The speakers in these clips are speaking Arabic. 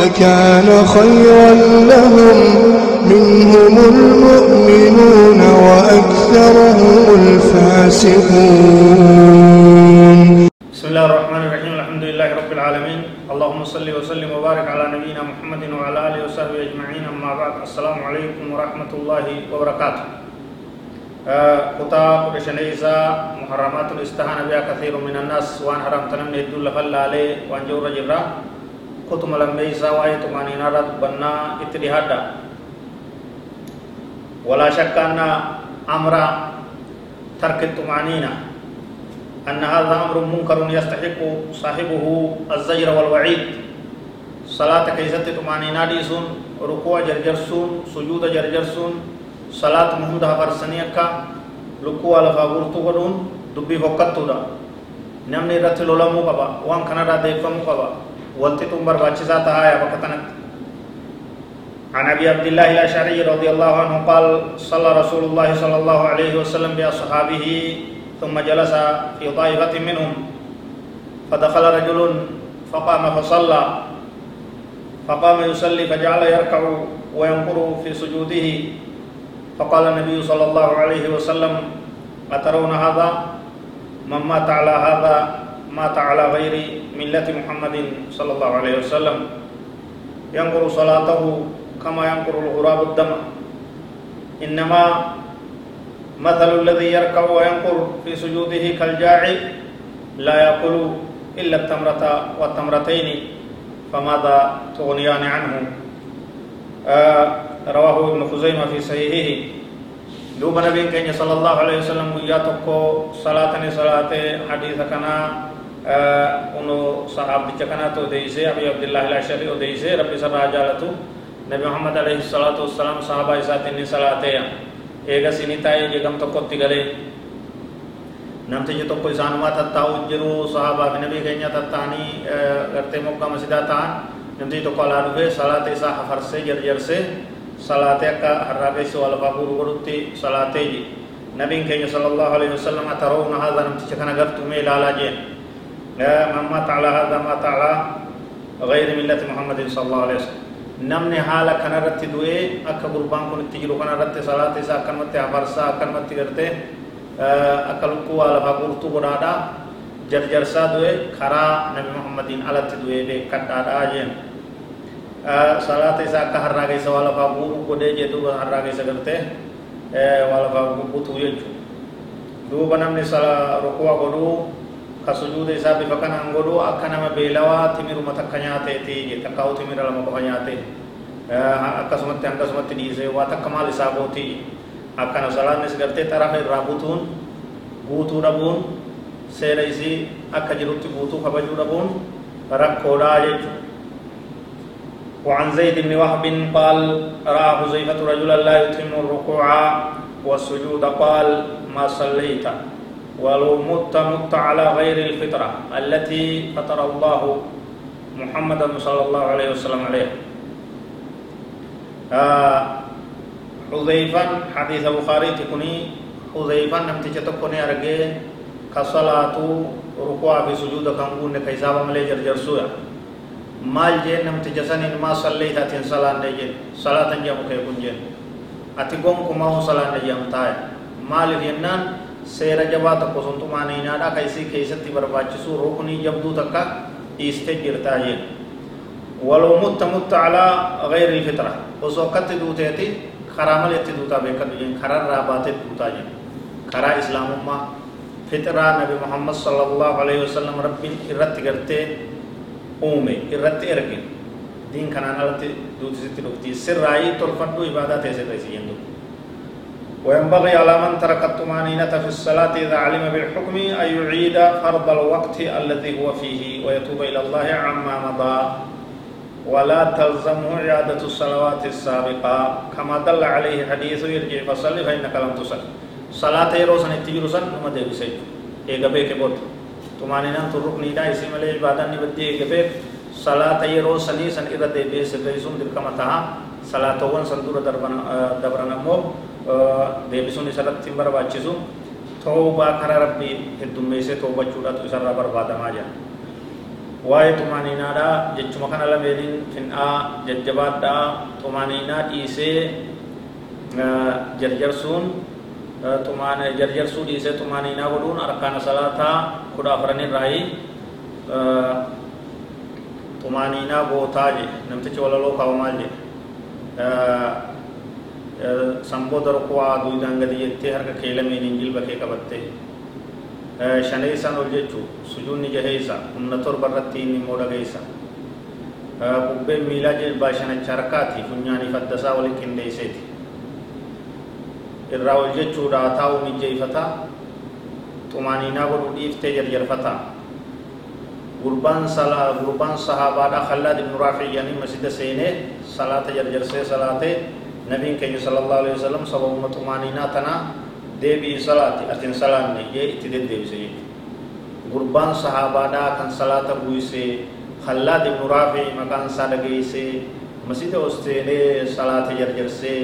لكان خيرا لهم. منهم المؤمنون وأكثرهم الفاسقون. بسم الله الرحمن الرحيم. الحمد لله رب العالمين. اللهم صل وسلم وبارك على نبينا محمد وعلى آله وصحبه أجمعين. أما بعد السلام عليكم ورحمة الله وبركاته. كتاب رشنيسا محرمات الاستهانة بها كثير من الناس. وان حرام تنم يدل فلا عليه وان جور جرا كتم لميسا وآية مانينا رد بنا اتدهادا ولا شك أن أمر ترك الطمأنينة أن هذا أمر منكر يستحق صاحبه الزجر والوعيد صلاة كيست طمأنينة ديسون ركوع جرجرسون سجود جرجرسون صلاة محمد فرسنية ركوع لفاغورتو ودون دبي فقطو دا نمني رت لولمو قبا وان كان را ديفمو قبا ولتي تنبر باچسا تهايا وقتنك عن أبي عبد الله الأشعري رضي الله عنه قال صلى رسول الله صلى الله عليه وسلم بأصحابه ثم جلس في طائفة منهم. فدخل رجل فقام فصلى. فقام يصلي فجعل يركع وينقر في سجوده. فقال النبي صلى الله عليه وسلم أترون هذا؟ من مات على هذا مات على غير ملة محمد صلى الله عليه وسلم. ينقر صلاته كما ينقر الغراب الدم. إنما مثل الذي يركع وينقر في سجوده كالجاعي لا يأكل إلا التمرة والتمرتين فماذا تغنيان عنه؟ آه رواه ابن خزيمة في صحيحه. دوب نبي كان صلى الله عليه وسلم وياتكو صلاة صلاة حديث كنا آه انو صحابة كنا تو ديسي أبي عبد الله الأشعري وديسي ربي سبحانه جالتو نبي محمد عليه الصلاة والسلام صحابة إساتني صلاة eega sini taa'ee jeegam tokkotti galee namtichi tokko isaanuma tattaa'u jiru sahabaa fi nabii keenya tattaa'anii gartee moggama sidaa ta'an namtichi tokko alaa dhufee salaata isaa hafarsee jarjarsee salaatee akka harraabeessi waa lafaa guuru godhutti salaatee ji nabiin keenya sallallahu alaihi wasallam atarawna haadha namticha kana gartume ilaalaa jeen mamma ta'ala haadha ma ta'ala غير ملة محمد صلى الله عليه وسلم namni haala kanarratti du'ee akka gurbaan kun itti jiru kanarratti salaata isaa akkanumatti hafarsaa akkanumatti gartee akka lukkuu waa lafaa guurtuu godhaadha jarjarsaa du'e karaa nabi muhammadiin alatti du'ee beekadhaadha jeen salaata isaa akka harraa keessa waa lafaa guuruu godhee jee duuba harraa keessa gartee waa lafaa guutuu jechuudha duuba namni rukuwa godhuu ka sujuuda isaa bifa kanaan godhuu akka nama beelawaa timiruma takka nyaateeti takkaa'u timira lama qofa nyaate akkasumatti akkasumatti dhiisee waa takka maal isaa gooti akkana salaannis gartee xarafa irraa butuun guutuu dhabuun seera isii akka jirutti guutuu kabajuu dhabuun rakkoodhaa jechuudha وعن زيد بن وهب قال رأى حذيفة رجلا لا يتم الركوع والسجود قال ما صليت ولو مت مت على غير الفطرة التي فطر الله محمدا صلى الله عليه وسلم عليها. آه حذيفا حديث بخاري تكوني حذيفا نمتي تكوني أرجع كصلاة ركوع في سجود كنقول كيسابا ملي جرجر سويا. maal jeen namticha sanin maa salleeyta atin salaanne jeen salaatan jedhamu kee kun jeen ati gonkumaa salaanne jedhamu taa'e maaliif jennaan seera jabaa tokko sun xumaaniinaadha ka isii keessatti barbaachisu ruknii jabduu takka dhiiste jirtaa jeen waloo mutta mutta alaa gayri ilfitra osoo akkatti duuteeti karaa maletti duutaa beekadhu jeen kararraa baatee duutaa jeen karaa islaamummaa fixraa nabi muhammad sallallahu alaihi wasallam rabbiin irratti gartee uume irratti erge diin kanaan alatti duutisitti dhufti sirraayii tolfadhu ibaadaa teessirreesi jendu وينبغي على من ترك الطمأنينة في الصلاة إذا علم بالحكم أن يعيد فرض الوقت الذي هو فيه ويتوب إلى الله عما مضى. ولا تلزمه إعادة الصلوات السابقة. كما دل عليه حديث يرجع فصلي فإنك لم تصلي صلاة يروسن التجرسن نما دي بسيط. إيغا بيك بود تمانينا ترك نيدا اسم لي عبادة نبدي إيغا بيك. صلاة يروسني سن إذا دي بيس بيسون دل كما تها صلاة وان سندور دربنا دبرنا مو. باچسو توبة كرا ربي هدوميسي توبة چودا تو سر بربادا ما جا waa'ee xumaaniinaadha jechuma kana lameeniin fin'aa jajjabaadhaa xumaaniinaa dhiisee jarjarsuun jarjarsuu dhiisee xumaaniinaa godhuun arkaana salaataa kudha afaranirraayi xumaaniinaa bootaa je namtichi walaloo kaawamaal je samboo darkuwaa duudaan gadi jettee harka kee lameeniin jilba kee qabattee shaneeysan ol jechuu sujuunni jaheeysa humna torba irratti inni immoo dhageeysa bubbeen miilaa jilbaa shanacha harkaati funyaanii faddasaa wali qindeeyseeti irraa ol jechuudha taa'uu mijjeeyfata xumaaniinaa godhu dhiiftee jarjarfata gurbaan salaa gurbaan sahaabaadha khallaad ibnu raafiyyanii masjida seenee salaata jarjarsee salaatee nabiin keenya sallallahu alaihi wasallam sababuma xumaaniinaa tanaa deebii salaati atin salaanne jee itti deddeebise jechuudha gurbaan sahaabaadhaa kan salaata buusee khallaad ibnu raafi maqaan isaa dhageessee masjida osteenee salaata jarjarsee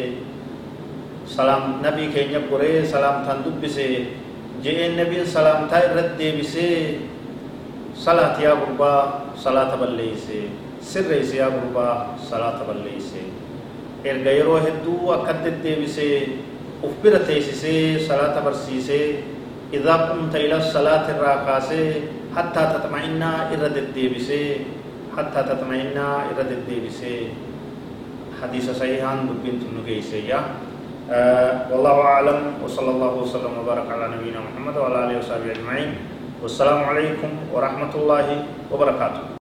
salaam nabii keenya goree salaamtaan dubbisee je'een nabiin salaamtaa irratti deebisee salaati yaa gurbaa salaata balleeyse sirreeyse yaa gurbaa salaata balleeyse erga yeroo hedduu akka deddeebisee uf bira teessisee salaata barsiisee إذا قمت إلى الصلاة الراكاسة حتى تطمئن إرد الديبسي حتى تطمئن إرد الديبسي حديث صحيحا دبين تنقيسي أه والله أعلم وصلى الله وسلم وبارك على نبينا محمد وعلى آله وصحبه أجمعين والسلام عليكم ورحمة الله وبركاته